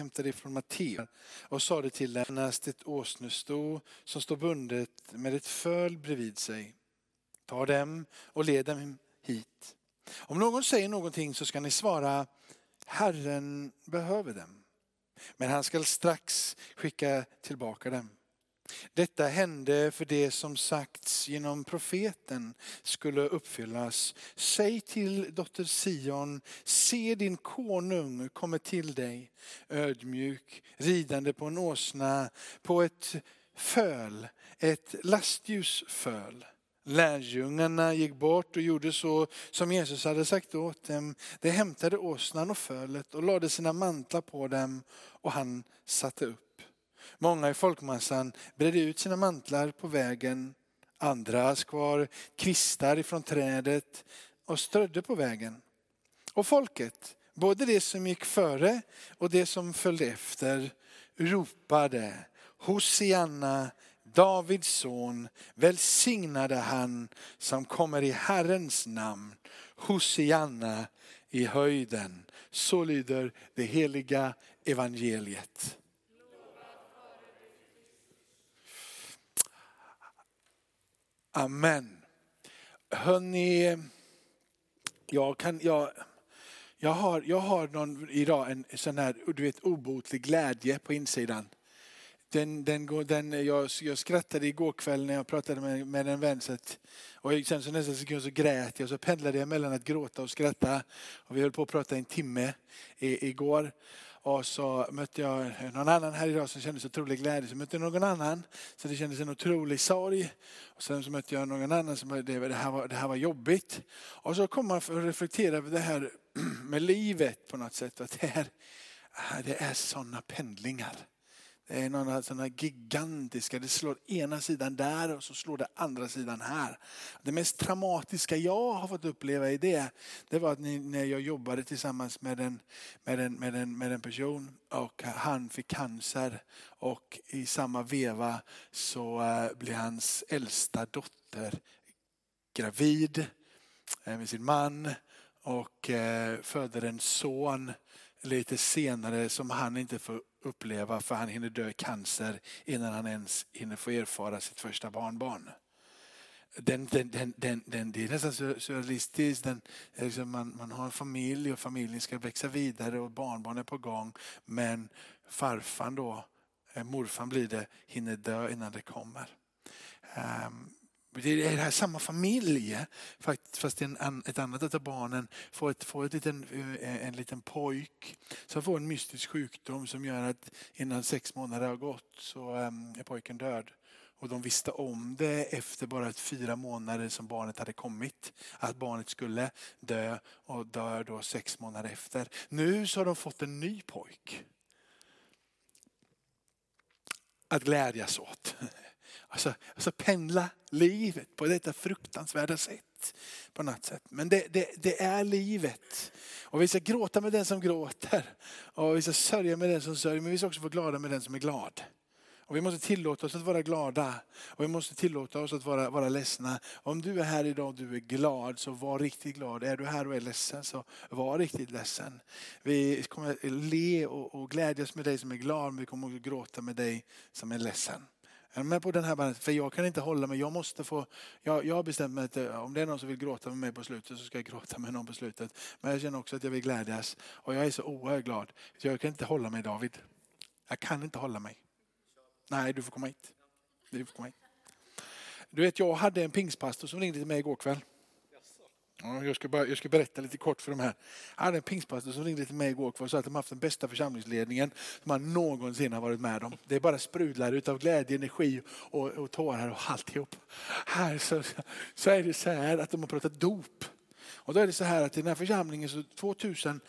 hämtade ifrån Matteus och sade till dem, ett åsnesto som står bundet med ett föl bredvid sig. Ta dem och led dem hit. Om någon säger någonting så ska ni svara, Herren behöver dem. Men han ska strax skicka tillbaka dem. Detta hände för det som sagts genom profeten skulle uppfyllas. Säg till dotter Sion, se din konung kommer till dig, ödmjuk, ridande på en åsna, på ett föl, ett lastljusföl. Lärjungarna gick bort och gjorde så som Jesus hade sagt åt dem. De hämtade åsnan och fölet och lade sina mantlar på dem och han satte upp. Många i folkmassan bredde ut sina mantlar på vägen. Andra skar kvistar ifrån trädet och strödde på vägen. Och folket, både det som gick före och det som följde efter, ropade Hosianna, Davids son, välsignade han som kommer i Herrens namn. Hosianna i höjden. Så lyder det heliga evangeliet. Amen. Hörni, jag, kan, jag, jag, har, jag har någon, idag en sån här du vet, obotlig glädje på insidan. Den, den, den, jag, jag skrattade igår kväll när jag pratade med, med en vän. Så att, och sen så nästa sekund så grät jag. Så pendlade jag mellan att gråta och skratta. Och vi höll på att prata en timme i, igår. Och så mötte jag någon annan här idag som kände så otrolig glädje. Så mötte jag någon annan så det kändes en otrolig sorg. Och sen så mötte jag någon annan som det, det, här, var, det här var jobbigt. Och så kom man för att reflektera över det här med livet på något sätt. Att det, här, det är sådana pendlingar. Eh, det är några sådana gigantiska, det slår ena sidan där och så slår det andra sidan här. Det mest traumatiska jag har fått uppleva i det, det var att när jag jobbade tillsammans med en, med en, med en, med en person och han fick cancer och i samma veva så eh, blev hans äldsta dotter gravid eh, med sin man och föder en son lite senare som han inte får uppleva för han hinner dö i cancer innan han ens hinner få erfara sitt första barnbarn. Den, den, den, den, den, det är nästan surrealistiskt. Den, liksom man, man har en familj och familjen ska växa vidare och barnbarn är på gång. Men farfan då, eh, morfan blir det, hinner dö innan det kommer. Um, det är det här samma familj, eh, fast en, ett annat av barnen får, ett, får ett liten, eh, en liten pojk som får en mystisk sjukdom som gör att innan sex månader har gått så ehm, är pojken död. Och de visste om det efter bara fyra månader som barnet hade kommit. Att barnet skulle dö och dör då sex månader efter. Nu så har de fått en ny pojk. Att glädjas åt. Alltså, alltså pendla livet på detta fruktansvärda sätt. På något sätt. Men det, det, det, är livet. Och vi ska gråta med den som gråter. Och vi ska sörja med den som sörjer. Men vi ska också vara glada med den som är glad. Och vi måste tillåta oss att vara glada. Och vi måste tillåta oss att vara, vara ledsna. Om du är här idag och du är glad, så var riktigt glad. Är du här och är ledsen, så var riktigt ledsen. Vi kommer le och, och glädjas med dig som är glad, men vi kommer också gråta med dig som är ledsen. Är med på den här bandet? För jag kan inte hålla mig. Jag måste få, jag, jag har bestämt mig att eh, om det är någon som vill gråta med mig på slutet så ska jag gråta med någon på slutet. Men jag känner också att jag vill glädjas. Och jag är så oerhört glad. Jag kan inte hålla mig David. Jag kan inte hålla mig. Nej, du får komma hit. Du får komma hit. Du vet, jag hade en pingstpastor som ringde till mig igår kväll. Ja, jag, ska bara, jag ska berätta lite kort för de här. Jag hade en pingstpastor som ringde till mig igår kväll och sa att de haft den bästa församlingsledningen som han någonsin har varit med om. Det är bara sprudlar utav glädje, energi och, och tårar och alltihop. Här så, så är det så här att de har pratat dop. Och då är det så här att i den här församlingen så 2017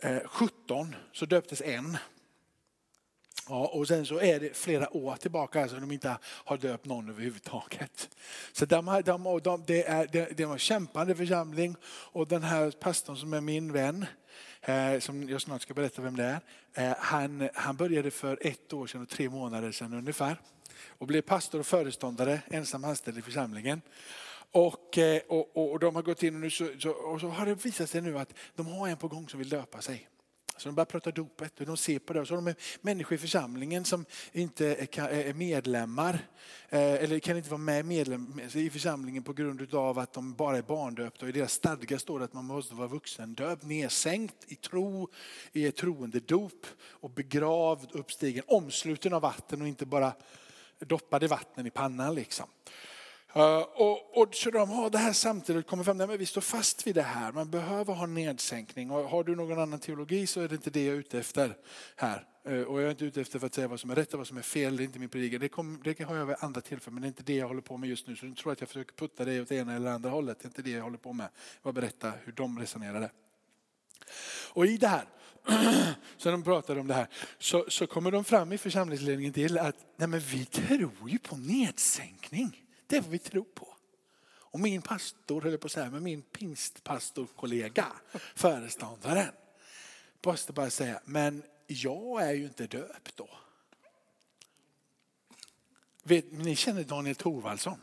eh, så döptes en. Ja, och sen så är det flera år tillbaka som de inte har döpt någon överhuvudtaget. Så de, de, de, det, är, de, de var en kämpande församling och den här pastorn som är min vän, eh, som jag snart ska berätta vem det är, eh, han, han började för ett år sedan och tre månader sedan ungefär. Och blev pastor och föreståndare, ensam anställd i församlingen. Och, eh, och, och, de har gått in och, nu så, så, och så har det visat sig nu att de har en på gång som vill döpa sig. Så de börjar prata dopet och de ser på det. Och så har de människor i församlingen som inte är medlemmar eh, eller kan inte vara med medlem i församlingen på grund av att de bara är barndöpta. Och I deras stadgar står det att man måste vara vuxendöpt, nedsänkt i tro, i ett troendedop och begravd, uppstigen, omsluten av vatten och inte bara doppad i vatten i pannan. Liksom. Eh, och, och, så de har det här samtidigt kommer fram, nej, men vi står fast vid det här, man behöver ha nedsänkning. Och har du någon annan teologi så är det inte det jag är ute efter här. Eh, och jag är inte ute efter för att säga vad som är rätt och vad som är fel, det är inte min predikan. Det, kom, det har jag vid andra tillfällen, men det är inte det jag håller på med just nu. Så du tror att jag försöker putta dig åt ena eller andra hållet, det är inte det jag håller på med. Jag berätta hur de resonerade. Och i det här, så de pratade om det här, så, så kommer de fram i församlingsledningen till att nej men vi tror ju på nedsänkning. Det är vad vi tror på. Och min pastor, höll på att säga, men min pingstpastorkollega, föreståndaren, måste bara säga, men jag är ju inte döpt då. Vet, ni känner Daniel Thorvaldsson?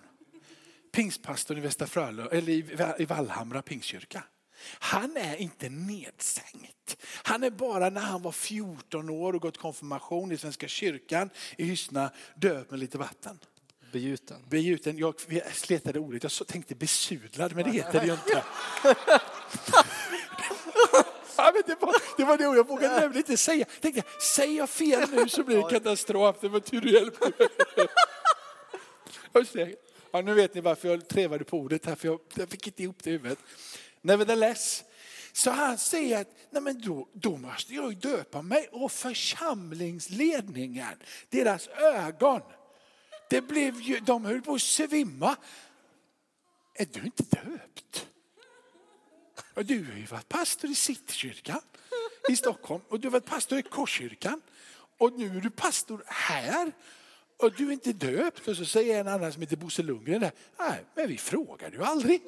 Pingstpastorn i Västra Frölunda, eller i Vallhamra pingstkyrka. Han är inte nedsänkt. Han är bara när han var 14 år och gått konfirmation i Svenska kyrkan i Hyssna döpt med lite vatten. Begjuten. Begjuten. Jag sletade ordet. Jag tänkte besudlad, men det heter det ju inte. Ja, men det, var, det var det jag vågade nämligen inte säga. Tänkte, säger jag fel nu så blir det katastrof. Det var tur du hjälpte Ja, nu vet ni varför jag trevade på ordet här, för jag, jag fick inte ihop det i huvudet. Nevertheless, så han säger att Nej, men då, då måste jag döpa mig och församlingsledningen, deras ögon det blev ju, de höll på att svimma. Är du inte döpt? Du har ju varit pastor i Citykyrkan i Stockholm och du har varit pastor i Korskyrkan. Och nu är du pastor här och du är inte döpt. Och så säger en annan som heter Bosse Lundgren där, nej men vi frågade ju aldrig.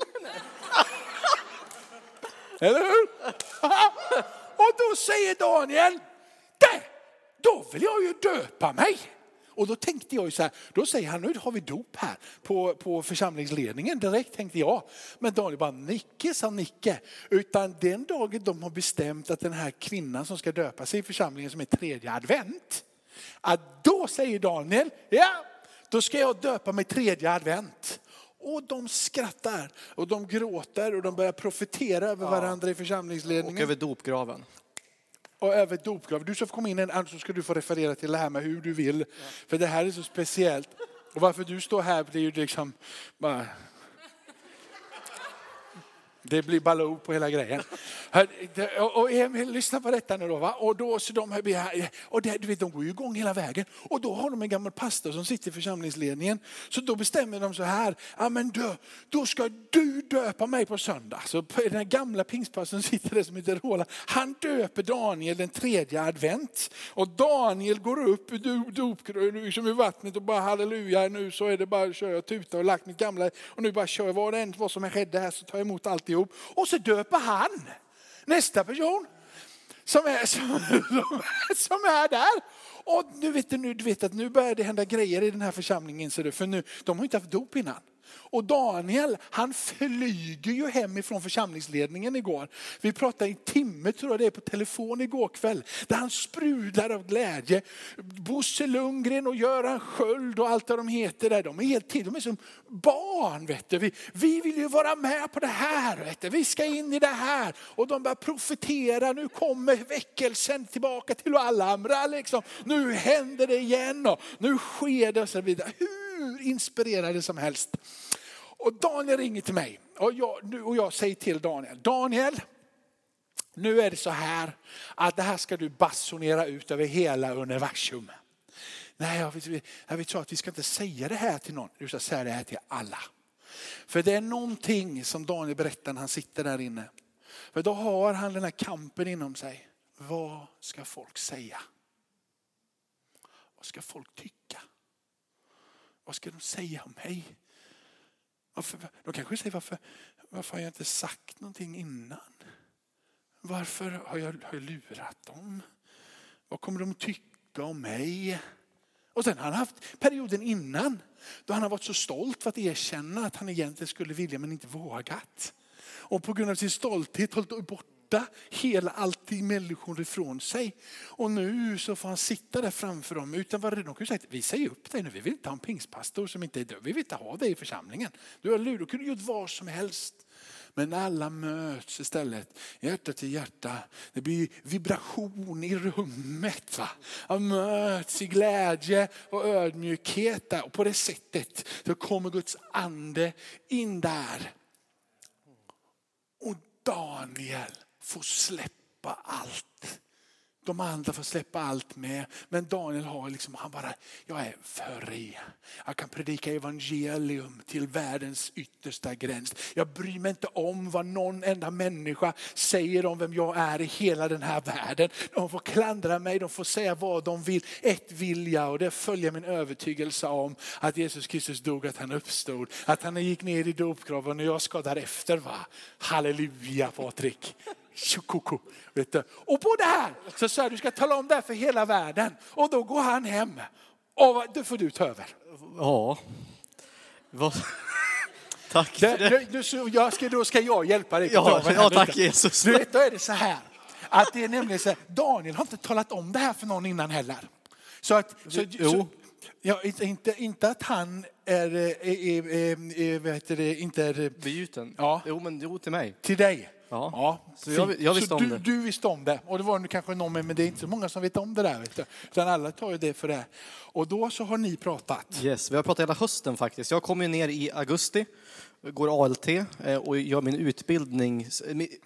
Eller hur? Och då säger Daniel, det, då vill jag ju döpa mig. Och då tänkte jag ju så här, då säger han nu har vi dop här på, på församlingsledningen. Direkt tänkte jag. Men Daniel bara, Nicke sa Nicke. Utan den dagen de har bestämt att den här kvinnan som ska döpa sig i församlingen som är tredje advent. Att då säger Daniel, ja då ska jag döpa mig tredje advent. Och de skrattar och de gråter och de börjar profetera över varandra i församlingsledningen. Och över dopgraven och över dopgrav. Du ska få komma in en så ska du få referera till det här med hur du vill. Ja. För det här är så speciellt. Och varför du står här det är ju liksom bara det blir Baloo på hela grejen. Och Emil, lyssna på detta nu då. Va? Och, då, så de, och det, du vet, de går ju igång hela vägen. Och då har de en gammal pastor som sitter i församlingsledningen. Så då bestämmer de så här, ja, men då, då ska du döpa mig på söndag. Så den här gamla pingstpastorn sitter där som heter Roland. Han döper Daniel den tredje advent. Och Daniel går upp ur dopgrunden liksom i vattnet och bara halleluja, nu så är det bara att köra och tuta och lagt mitt gamla. Och nu bara kör vad det än vad som skedde här så tar jag emot allt alltihop. Och så döper han nästa person som är, som, som är där. Och nu vet du, du vet att nu börjar det hända grejer i den här församlingen. För nu, de har inte haft dop innan. Och Daniel, han flyger ju hem ifrån församlingsledningen igår. Vi pratade en timme tror jag det är på telefon igår kväll. Där han sprudlar av glädje. Bosse Lundgren och Göran Sköld och allt vad de heter där. De är helt till, de är som barn. Vet du. Vi, vi vill ju vara med på det här. Vet du. Vi ska in i det här. Och de börjar profetera. Nu kommer väckelsen tillbaka till alla andra. Liksom. Nu händer det igen och nu sker det och så vidare. Hur hur inspirerade som helst. Och Daniel ringer till mig och jag, och jag säger till Daniel, Daniel, nu är det så här att det här ska du basunera ut över hela universum. Nej, jag vet, jag vet så att vi ska inte säga det här till någon, du ska säga det här till alla. För det är någonting som Daniel berättar när han sitter där inne. För då har han den här kampen inom sig. Vad ska folk säga? Vad ska folk tycka? Vad ska de säga om mig? Varför, de kanske säger varför, varför har jag inte sagt någonting innan? Varför har jag, har jag lurat dem? Vad kommer de tycka om mig? Och sen har han haft perioden innan då han har varit så stolt för att erkänna att han egentligen skulle vilja men inte vågat. Och på grund av sin stolthet hållit bort skydda hela allting människor ifrån sig. Och nu så får han sitta där framför dem. Utan vad de kunde säga? sagt, vi säger upp dig nu, vi vill inte ha en pingstpastor som inte är död. Vi vill inte ha dig i församlingen. Du har lur, du kunde gjort vad som helst. Men alla möts istället, hjärta till hjärta. Det blir vibration i rummet. Va? Man möts i glädje och ödmjukhet. Där. Och på det sättet så kommer Guds ande in där. Och Daniel får släppa allt. De andra får släppa allt med. Men Daniel har liksom, han bara, jag är fri. Jag kan predika evangelium till världens yttersta gräns. Jag bryr mig inte om vad någon enda människa säger om vem jag är i hela den här världen. De får klandra mig, de får säga vad de vill. Ett vill jag och det följer min övertygelse om att Jesus Kristus dog, att han uppstod. Att han gick ner i dopgraven och jag ska därefter. Va? Halleluja Patrik. Vet du. Och på det här så sa du ska tala om det här för hela världen. Och då går han hem. Och då får du ta över. Ja. Vad... Tack för det. det. Nu, så jag ska, då ska jag hjälpa dig. Ja, ja tack. Jesus. Du vet, då är det så här. Att det är nämligen så här, Daniel har inte talat om det här för någon innan heller. Så att, så, Jo. så, ja, inte, inte att han är, är, är, är, är vad heter det, inte är Begjuten? Ja. Jo, men jo till mig. till dig. Ja. Så fint. jag- jag visste så om du, det. Du visste om det. Och det var nu kanske någon men det är inte så många som vet om det där. Vet du. Utan alla tar ju det för det. Och då så har ni pratat. Yes, vi har pratat hela hösten faktiskt. Jag kommer ju ner i augusti, går ALT eh, och gör min utbildning.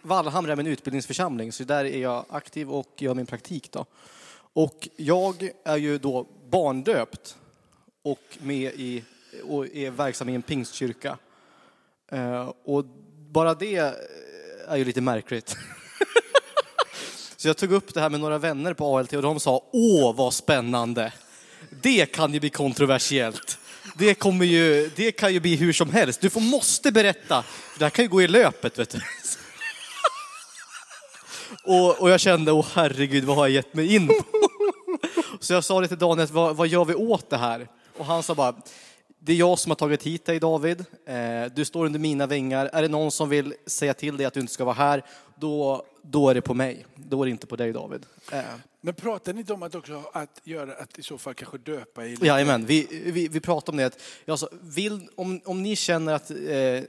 Vallhamra är min utbildningsförsamling, så där är jag aktiv och gör min praktik då. Och jag är ju då barndöpt och med i och är verksam i en pingstkyrka. Eh, Och bara det är ju lite märkligt. Så jag tog upp det här med några vänner på ALT och de sa åh vad spännande. Det kan ju bli kontroversiellt. Det, kommer ju, det kan ju bli hur som helst. Du får, måste berätta. Det här kan ju gå i löpet vet du. Och, och jag kände, åh herregud vad har jag gett mig in på? Så jag sa det till Daniel, vad, vad gör vi åt det här? Och han sa bara, det är jag som har tagit hit dig David. Eh, du står under mina vingar. Är det någon som vill säga till dig att du inte ska vara här, då, då är det på mig. Då är det inte på dig David. Eh, Men pratar ni inte om att också att göra att i så fall kanske döpa i Jajamän, vi, vi, vi pratade om det. Att, alltså, vill, om, om ni känner att, eh,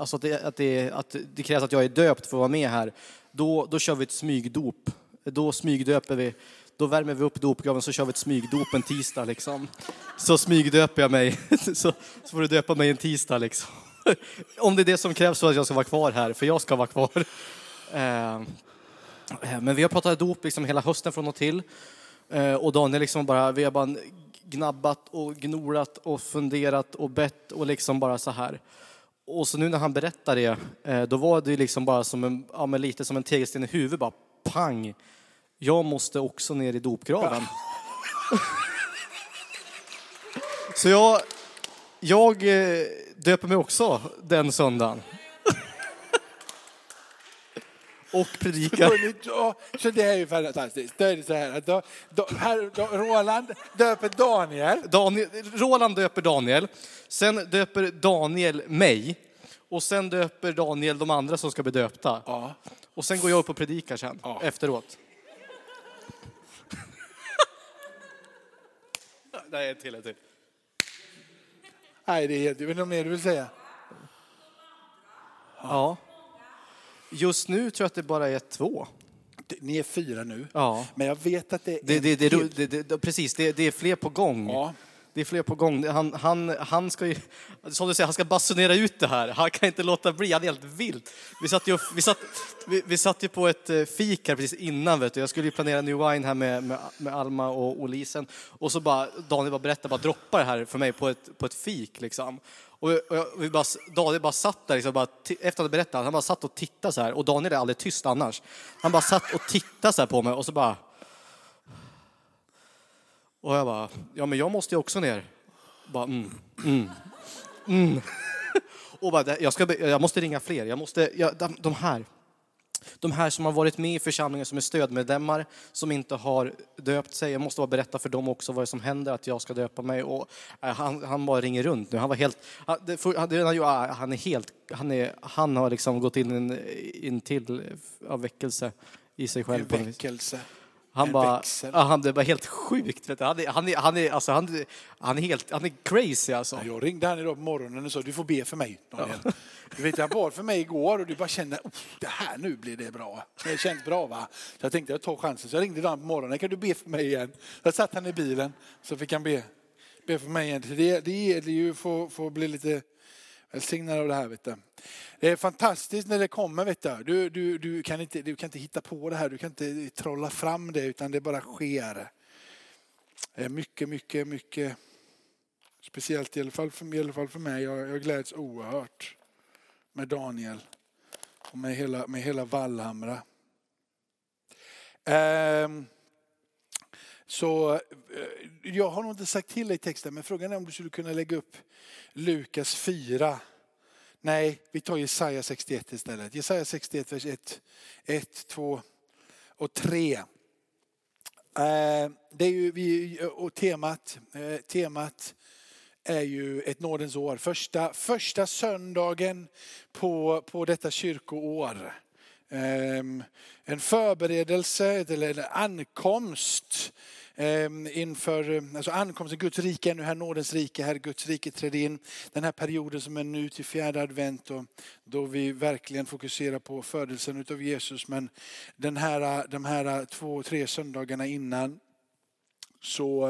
alltså att, det, att, det, att det krävs att jag är döpt för att vara med här, då, då kör vi ett smygdop. Då smygdöper vi. Då värmer vi upp dopgraven så kör vi ett smygdop en tisdag liksom. Så smygdöper jag mig. Så, så får du döpa mig en tisdag liksom. Om det är det som krävs för att jag ska vara kvar här, för jag ska vara kvar. Eh, eh, men vi har pratat dop liksom hela hösten från och till. Eh, och Daniel liksom bara, vi har bara gnabbat och gnolat och funderat och bett och liksom bara så här. Och så nu när han berättar det, då var det liksom bara som en, ja, men lite som en tegelsten i huvudet, bara pang. Jag måste också ner i dopgraven. Så jag, jag eh, döper mig också den söndagen. Och predikar. Ja, Så det är ju fantastiskt. Då är det så här att då, då, här, då, Roland döper Daniel. Daniel, Roland döper Daniel, sen döper Daniel mig och sen döper Daniel de andra som ska bli döpta. Ja. Och sen går jag upp och predikar sen, Ja. efteråt. Nej, en till, en till. Nej, det är helt... Är det något mer du vill säga? Ja. Just nu tror jag att det bara är två. Det- Ni är fyra nu. Ja. Men jag vet att det är... Det, det, det, det, det, det, precis, det, det är fler på gång. Ja. Det är fler på gång. Han, han, han ska ju, som du säger, han ska basunera ut det här. Han kan inte låta bli, han är helt vilt. Vi satt ju, vi satt, vi, vi satt ju på ett eh, fik här precis innan, vet du. Jag skulle ju planera New Wine här med, med, med Alma och, och Lisen. Och så bara, Daniel bara berättade, bara droppar det här för mig på ett, på ett fik liksom. Och, och jag, vi bara, Daniel bara satt där, liksom, bara, efter att han berättat, han bara satt och tittade så här. Och Daniel är aldrig tyst annars. Han bara satt och tittade så här på mig och så bara, och jag bara, ja men jag måste ju också ner. Bara, mm, mm, mm. Och bara, jag, ska, jag måste ringa fler. Jag måste, jag, de, de här. de här som har varit med i församlingen som är stödmedlemmar, som inte har döpt sig. Jag måste bara berätta för dem också vad som händer, att jag ska döpa mig. Och äh, han, han bara ringer runt nu. Han var helt, han, det, för, äh, han, är helt, han, är, han har liksom gått in, i en, en till äh, väckelse i sig själv. En väckelse. Han bara, ja, han, det var helt sjukt. Vet du. Han, är, han, är, han, är, alltså, han, han är helt, han är crazy alltså. Jag ringde han idag på morgonen och sa du får be för mig Daniel. Du vet jag bad för mig igår och du bara kände "Oh, det här nu blir det bra. Det känns bra va? Så jag tänkte jag tar chansen. Så jag ringde Dan på morgonen. Kan du be för mig igen? Så satt han i bilen så fick han be, be för mig igen. Det, det gäller ju att få, få bli lite välsignad av det här. Vet du. Det är fantastiskt när det kommer. Vet du. Du, du, du, kan inte, du kan inte hitta på det här. Du kan inte trolla fram det utan det bara sker. Det är mycket, mycket, mycket Speciellt i alla fall för, i alla fall för mig. Jag, jag gläds oerhört med Daniel och med hela, med hela Vallhamra. Ehm, så eh, jag har nog inte sagt till dig texten, men frågan är om du skulle kunna lägga upp Lukas 4. Nej, vi tar Jesaja 61 istället. Jesaja 61, vers 1, 1 2 och 3. Eh, det är ju vi, och temat, eh, temat är ju ett nådens år. Första, första söndagen på, på detta kyrkoår. Ehm, en förberedelse eller en ankomst Ehm, inför eh, alltså ankomsten, Guds rike är nu här, nådens rike här, Guds rike trädde in. Den här perioden som är nu till fjärde advent och då vi verkligen fokuserar på födelsen utav Jesus. Men den här, eh, de här eh, två, tre söndagarna innan så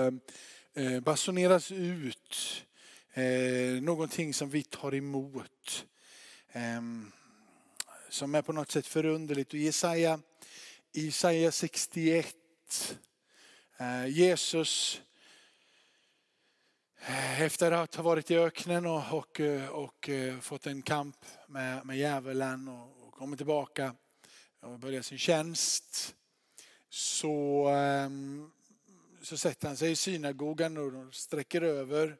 eh, basuneras ut eh, någonting som vi tar emot. Eh, som är på något sätt förunderligt. Och Jesaja, Jesaja 61, Eh, Jesus eh, efter att ha varit i öknen och, och, eh, och fått en kamp med, med djävulen och, och kommit tillbaka och börjat sin tjänst så, ehm, så sätter han sig i synagogan och sträcker över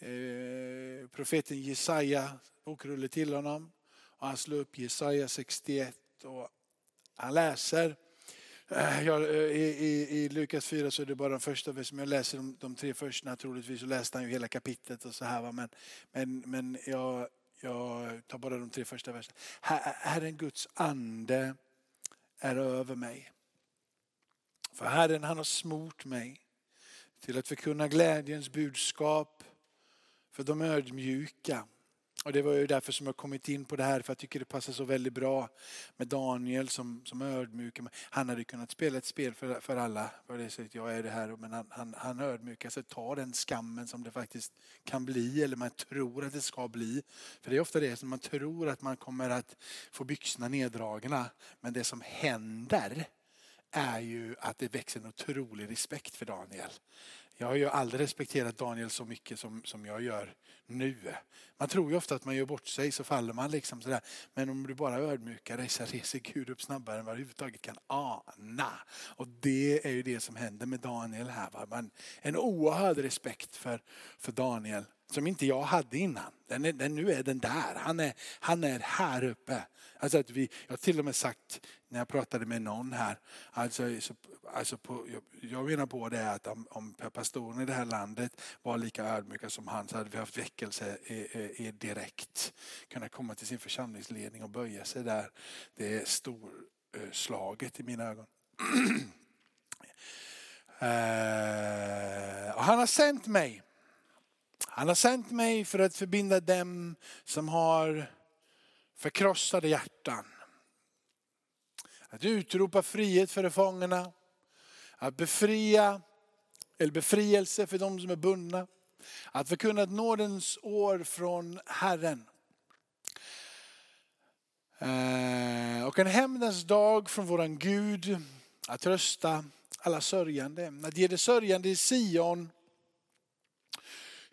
eh, profeten Jesaja bokrulle till honom. Och han slår upp Jesaja 61 och han läser. Eh, jag, eh, i, i, I Lukas 4 så är det bara de första verserna. Jag läser de, de tre första troligtvis så läste han ju hela kapitlet och så här. Va? Men, men, men jag, jag tar bara de tre första verserna. Herren Guds ande är över mig. För Herren han har smort mig till att förkunna glädjens budskap för de ödmjuka. Och det var ju därför som jag kommit in på det här, för jag tycker det passar så väldigt bra med Daniel som, som ödmjuk. Han hade kunnat spela ett spel för, för alla, för det sättet jag är det här, men han, han, han ödmjukar sig, tar den skammen som det faktiskt kan bli, eller man tror att det ska bli. För det är ofta det som man tror att man kommer att få byxorna neddragna, men det som händer är ju att det växer en otrolig respekt för Daniel. Jag har ju aldrig respekterat Daniel så mycket som, som jag gör nu. Man tror ju ofta att man gör bort sig så faller man liksom sådär. Men om du bara ödmjukar dig så reser Gud upp snabbare än vad du överhuvudtaget kan ana. Och det är ju det som händer med Daniel här. Va? Man, en oerhörd respekt för, för Daniel som inte jag hade innan. Den är, den, nu är den där. Han är, han är här uppe. Alltså att vi, jag har till och med sagt när jag pratade med någon här, alltså, så, alltså på, jag, jag menar på det att om, om pastorn i det här landet var lika ödmjuka som han så hade vi haft väckelse i, i, i direkt. Kunna komma till sin församlingsledning och böja sig där. Det är storslaget i mina ögon. Uh, och han har sänt mig. Han har sänt mig för att förbinda dem som har förkrossade hjärtan. Att utropa frihet för de fångarna. Att befria, eller befrielse för de som är bundna. Att förkunna ett nådens år från Herren. Eh, och en hämndens dag från våran Gud. Att trösta alla sörjande. Att ge det sörjande i Sion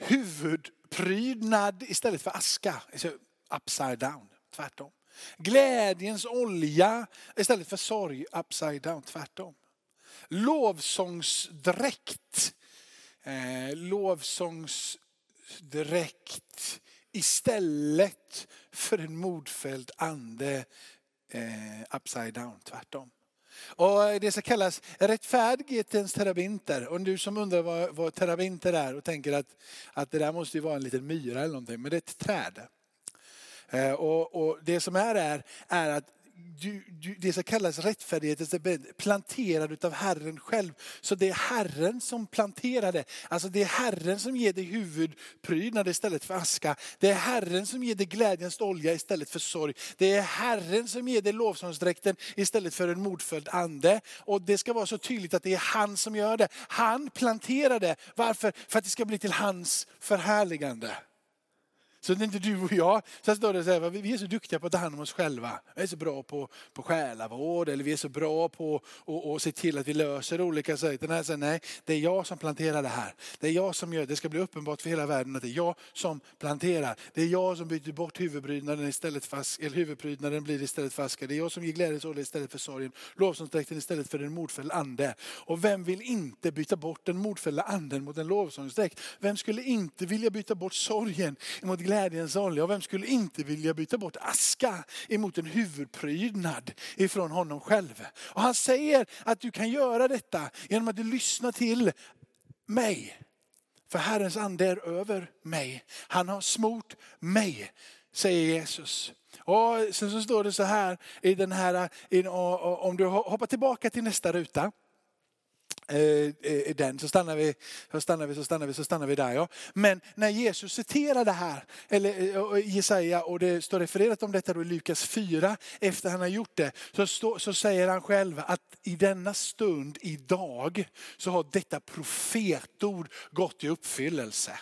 huvudprydnad istället för aska. Alltså, upside down, tvärtom. Glädjens olja istället för sorg, upside down, tvärtom. Lovsångsdräkt, eh, lovsångsdräkt istället för en modfälld ande eh, upside down, tvärtom. Och eh, det ska kallas rättfärdighetens terabinter. Och du som undrar vad, vad terabinter är och tänker att, att det där måste ju vara en liten myra eller någonting, men det är ett träd. Eh, och, och, det som är är, är att du, du, det som kallas rättfärdighetens planterad utav Herren själv. Så det är Herren som planterar det. Alltså det är Herren som ger dig huvudprydnad istället för aska. Det är Herren som ger dig glädjens olja istället för sorg. Det är Herren som ger dig lovsångsdräkten istället för en mordföljd ande. Och det ska vara så tydligt att det är han som gör det. Han planterar det. Varför? För att det ska bli till hans förhärligande. Så det är inte du och jag. Sen står det så här, vi är så duktiga på att ta hand om oss själva. Vi är så bra på, på själavård eller vi är så bra på att se till att vi löser olika saker. Den här säger, nej, det är jag som planterar det här. Det är jag som gör det. Ska bli uppenbart för hela världen att det är jag som planterar. Det är jag som byter bort huvudprydnaden istället för eller huvudprydnaden blir istället för aska. Det är jag som ger glädjens istället för sorgen. Lovsångsdräkten istället för en mordfälld ande. Och vem vill inte byta bort den mordfällda anden mot en lovsångsdräkt? Vem skulle inte vilja byta bort sorgen mot glädjens olja. Och vem skulle inte vilja byta bort aska emot en huvudprydnad ifrån honom själv. Och han säger att du kan göra detta genom att du lyssnar till mig. För Herrens ande är över mig. Han har smort mig, säger Jesus. Och sen så står det så här i den här, om du hoppar tillbaka till nästa ruta. Eh, eh, den så stannar vi, så stannar vi, så stannar vi, så stannar vi där. Ja. Men när Jesus citerar det här, eller eh, Jesaja, och det står refererat om detta då i Lukas 4, efter han har gjort det, så, stå, så säger han själv att i denna stund, idag, så har detta profetord gått i uppfyllelse.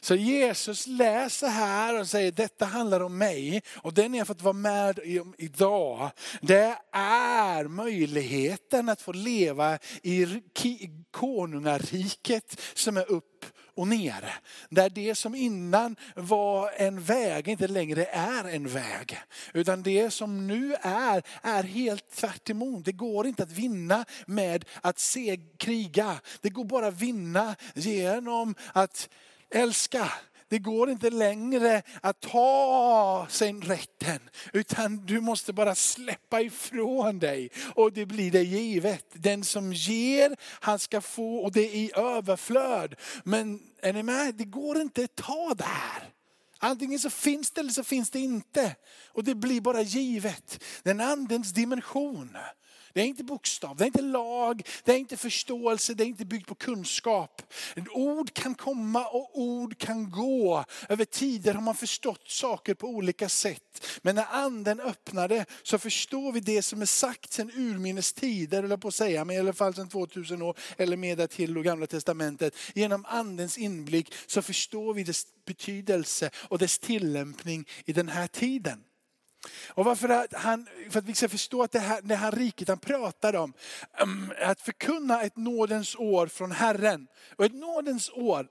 Så Jesus läser här och säger detta handlar om mig och den jag fått vara med om idag. Det är möjligheten att få leva i konungariket som är upp och ner. Där det som innan var en väg inte längre är en väg. Utan det som nu är, är helt tvärt emot. Det går inte att vinna med att se kriga. Det går bara att vinna genom att älska. Det går inte längre att ta sig rätten, utan du måste bara släppa ifrån dig och det blir dig givet. Den som ger, han ska få och det är i överflöd. Men är ni med? Det går inte att ta där. Antingen så finns det eller så finns det inte. Och det blir bara givet. Den andens dimension. Det är inte bokstav, det är inte lag, det är inte förståelse, det är inte byggt på kunskap. Ord kan komma och ord kan gå. Över tider har man förstått saker på olika sätt. Men när anden öppnade så förstår vi det som är sagt sedan urminnes tider, eller på att säga, men i alla fall sedan 2000 år eller mer till och gamla testamentet. Genom andens inblick så förstår vi dess betydelse och dess tillämpning i den här tiden. Och varför han, för att vi ska förstå att det här, det här riket han pratar om, um, att förkunna ett nådens år från Herren. Och ett nådens år,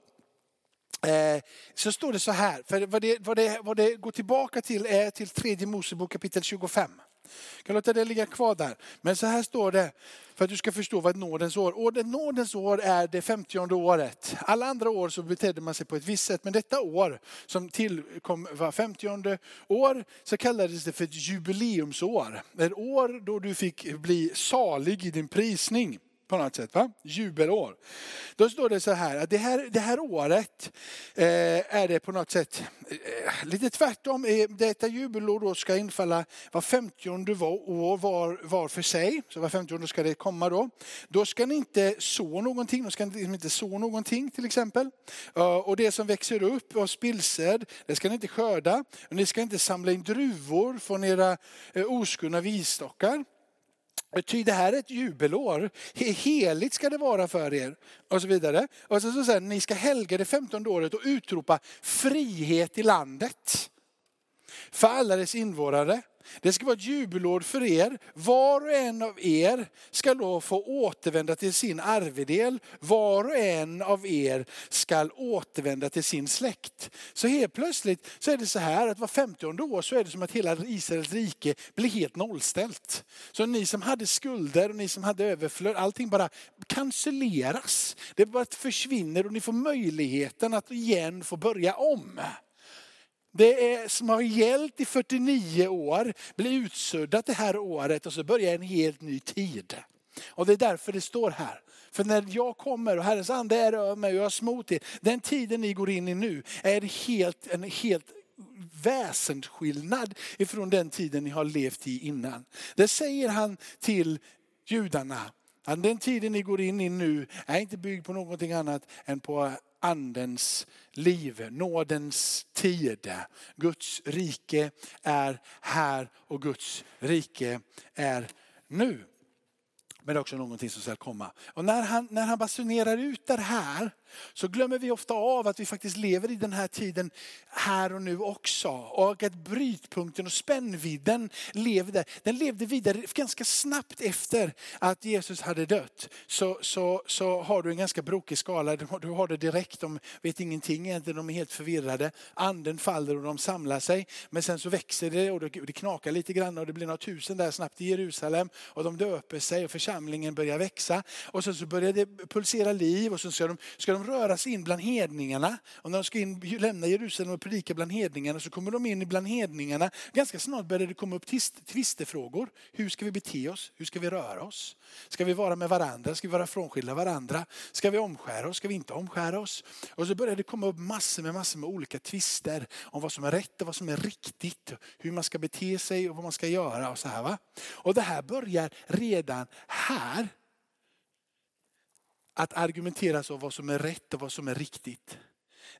eh, så står det så här, för vad det, vad, det, vad det går tillbaka till är till tredje Mosebok kapitel 25. Jag kan låta det ligga kvar där. Men så här står det, för att du ska förstå vad ett nådens år Och ett nådens år är det femtionde året. Alla andra år så betedde man sig på ett visst sätt, men detta år som tillkom var femtionde år så kallades det för ett jubileumsår. Ett år då du fick bli salig i din prisning på något sätt. Va? Jubelår. Då står det så här att det här, det här året eh, är det på något sätt eh, lite tvärtom. Eh, detta jubelår då ska infalla var femtionde år var, var för sig. Så var femtionde ska det komma då. Då ska ni inte så någonting. Då ska ni liksom inte så någonting till exempel. Eh, och det som växer upp av spillsäd, det ska ni inte skörda. Och ni ska inte samla in druvor från era eh, oskurna visstockar. Ty det här är ett jubelår. Heligt ska det vara för er. Och så vidare. Och så, så säger ni ska helga det femtonde året och utropa frihet i landet. För alla dess invånare. Det ska vara ett jubelår för er. Var och en av er ska då få återvända till sin arvedel. Var och en av er ska återvända till sin släkt. Så helt plötsligt så är det så här att var femtionde år så är det som att hela Israels rike blir helt nollställt. Så ni som hade skulder och ni som hade överflöd, allting bara cancelleras. Det bara försvinner och ni får möjligheten att igen få börja om. Det är, som har gällt i 49 år blir utsuddat det här året och så börjar en helt ny tid. Och det är därför det står här. För när jag kommer och Herrens ande är över mig och jag har smort er, den tiden ni går in i nu är helt, en helt väsensskillnad ifrån den tiden ni har levt i innan. Det säger han till judarna. Den tiden ni går in i nu är inte byggd på någonting annat än på andens liv, nådens tid. Guds rike är här och Guds rike är nu. Men det är också någonting som ska komma. Och när han, när han basunerar ut det här så glömmer vi ofta av att vi faktiskt lever i den här tiden här och nu också. Och att brytpunkten och spännvidden levde, den levde vidare ganska snabbt efter att Jesus hade dött. Så, så, så har du en ganska brokig skala, du har det direkt, de vet ingenting egentligen, de är helt förvirrade. Anden faller och de samlar sig. Men sen så växer det och det knakar lite grann och det blir några tusen där snabbt i Jerusalem. Och de döper sig och församlingen börjar växa. Och sen så börjar det pulsera liv och så ska de, ska de röra sig in bland hedningarna. Och när de ska in, lämna Jerusalem och predika bland hedningarna så kommer de in bland hedningarna. Ganska snart börjar det komma upp tvistefrågor. Hur ska vi bete oss? Hur ska vi röra oss? Ska vi vara med varandra? Ska vi vara frånskilda varandra? Ska vi omskära oss? Ska vi inte omskära oss? Och så börjar det komma upp massor med massor med olika tvister om vad som är rätt och vad som är riktigt. Hur man ska bete sig och vad man ska göra och så här. Va? Och det här börjar redan här att argumentera så vad som är rätt och vad som är riktigt.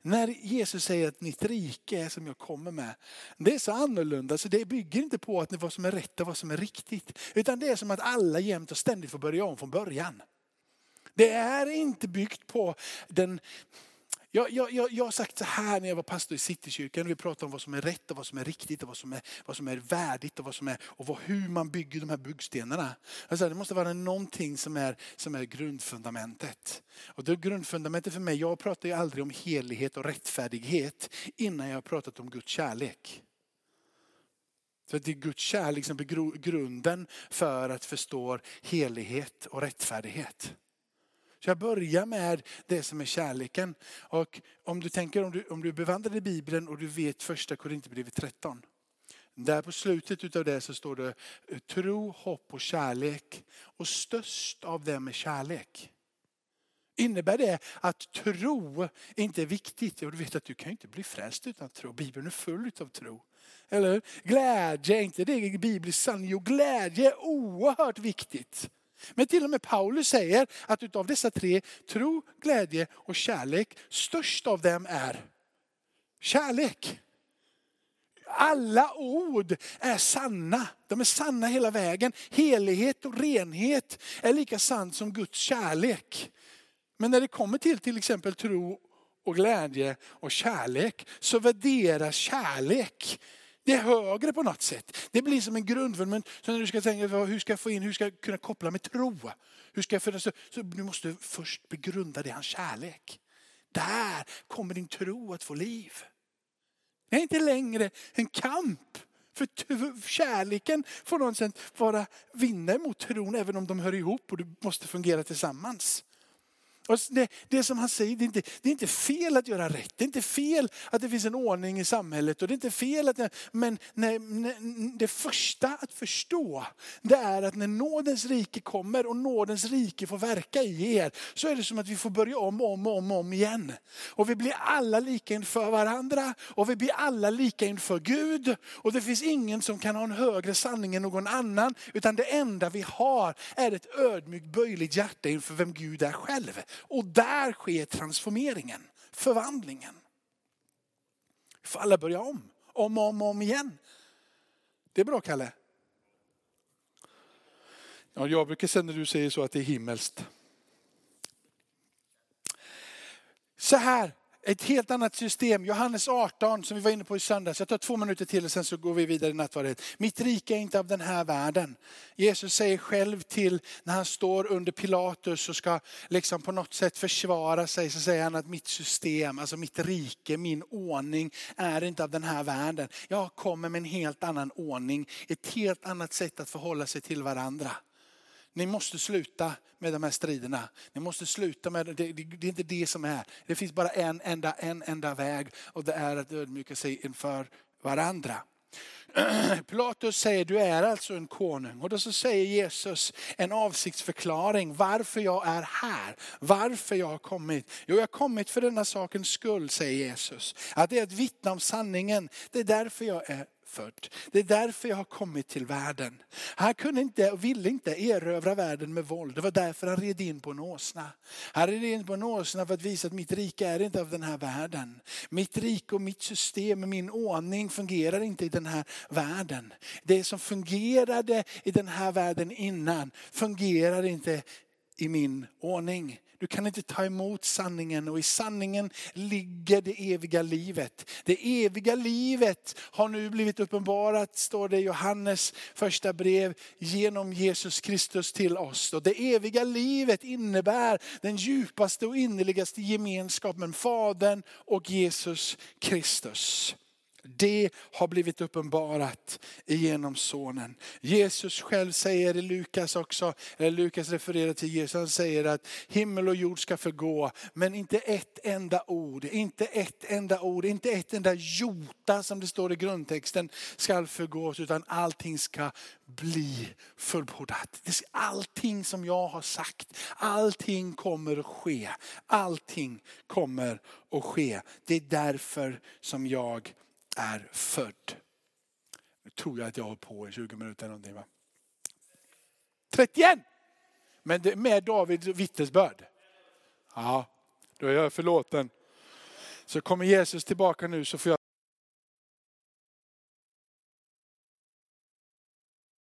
När Jesus säger att mitt rike är som jag kommer med, det är så annorlunda så det bygger inte på att vad som är rätt och vad som är riktigt. Utan det är som att alla jämt och ständigt får börja om från början. Det är inte byggt på den jag, jag, jag, jag har sagt så här när jag var pastor i Citykyrkan, vi pratade om vad som är rätt och vad som är riktigt och vad som är, vad som är värdigt och, vad som är, och vad, hur man bygger de här byggstenarna. Alltså, det måste vara någonting som är, som är grundfundamentet. Och det grundfundamentet för mig, jag pratar ju aldrig om helighet och rättfärdighet innan jag har pratat om Guds kärlek. Så det är Guds kärlek som är grunden för att förstå helighet och rättfärdighet. Så jag börjar med det som är kärleken. Och om du tänker om du, om du bevandrar i Bibeln och du vet första Korinthierbrevet 13. Där på slutet av det så står det eh, tro, hopp och kärlek. Och störst av dem är kärlek. Innebär det att tro inte är viktigt? Ja, du vet att du kan inte bli frälst utan tro. Bibeln är full av tro. Eller Glädje, är inte det bibliskt sanning? Jo, glädje är oerhört viktigt. Men till och med Paulus säger att utav dessa tre, tro, glädje och kärlek, störst av dem är kärlek. Alla ord är sanna. De är sanna hela vägen. Helighet och renhet är lika sant som Guds kärlek. Men när det kommer till till exempel tro och glädje och kärlek så värderas kärlek det är högre på något sätt. Det blir som en grundfundament. Så när du ska tänka, hur ska jag få in, hur ska jag kunna koppla med tro? Hur ska jag föda? så, så du måste först begrunda det, hans kärlek. Där kommer din tro att få liv. Det är inte längre en kamp. För kärleken får något vara vinna mot tron även om de hör ihop och du måste fungera tillsammans. Alltså, det, det som han säger, det är, inte, det är inte fel att göra rätt. Det är inte fel att det finns en ordning i samhället. Och det är inte fel att, men nej, nej, det första att förstå, det är att när nådens rike kommer och nådens rike får verka i er, så är det som att vi får börja om, och om, om, om igen. Och vi blir alla lika inför varandra och vi blir alla lika inför Gud. Och det finns ingen som kan ha en högre sanning än någon annan. Utan det enda vi har är ett ödmjukt böjligt hjärta inför vem Gud är själv. Och där sker transformeringen, förvandlingen. Vi får alla börja om, om och om, om igen. Det är bra Kalle. Ja, jag brukar säga när du säger så att det är himmelskt. Så här, ett helt annat system. Johannes 18 som vi var inne på i söndags. Jag tar två minuter till och sen så går vi vidare i nattvardet. Mitt rike är inte av den här världen. Jesus säger själv till när han står under Pilatus och ska liksom på något sätt försvara sig så säger han att mitt system, alltså mitt rike, min ordning är inte av den här världen. Jag kommer med en helt annan ordning, ett helt annat sätt att förhålla sig till varandra ni måste sluta med de här striderna. Ni måste sluta med det. Det, det är inte det som är. Det finns bara en enda, en enda väg och det är att ödmjuka sig inför varandra. Pilatus säger du är alltså en konung. Och då så säger Jesus en avsiktsförklaring varför jag är här. Varför jag har kommit. Jo jag har kommit för denna sakens skull säger Jesus. Att det är att vittna om sanningen. Det är därför jag är född. Det är därför jag har kommit till världen. Han kunde inte och ville inte erövra världen med våld. Det var därför han red in på en åsna. Han red in på en åsna för att visa att mitt rike är inte av den här världen. Mitt rike och mitt system, min ordning fungerar inte i den här världen. Det som fungerade i den här världen innan fungerar inte i min ordning. Du kan inte ta emot sanningen och i sanningen ligger det eviga livet. Det eviga livet har nu blivit uppenbarat, står det i Johannes första brev, genom Jesus Kristus till oss. Och det eviga livet innebär den djupaste och innerligaste gemenskapen, Fadern och Jesus Kristus. Det har blivit uppenbarat genom sonen. Jesus själv säger i Lukas också, eller Lukas refererar till Jesus, han säger att himmel och jord ska förgå, men inte ett enda ord, inte ett enda ord, inte ett enda jota som det står i grundtexten ska förgås, utan allting ska bli fullbordat. Allting som jag har sagt, allting kommer att ske. Allting kommer att ske. Det är därför som jag är född. Nu tror jag att jag har på i 20 minuter någonting va? 31! Men det, med Davids vittnesbörd. Ja, då är jag förlåten. Så kommer Jesus tillbaka nu så får jag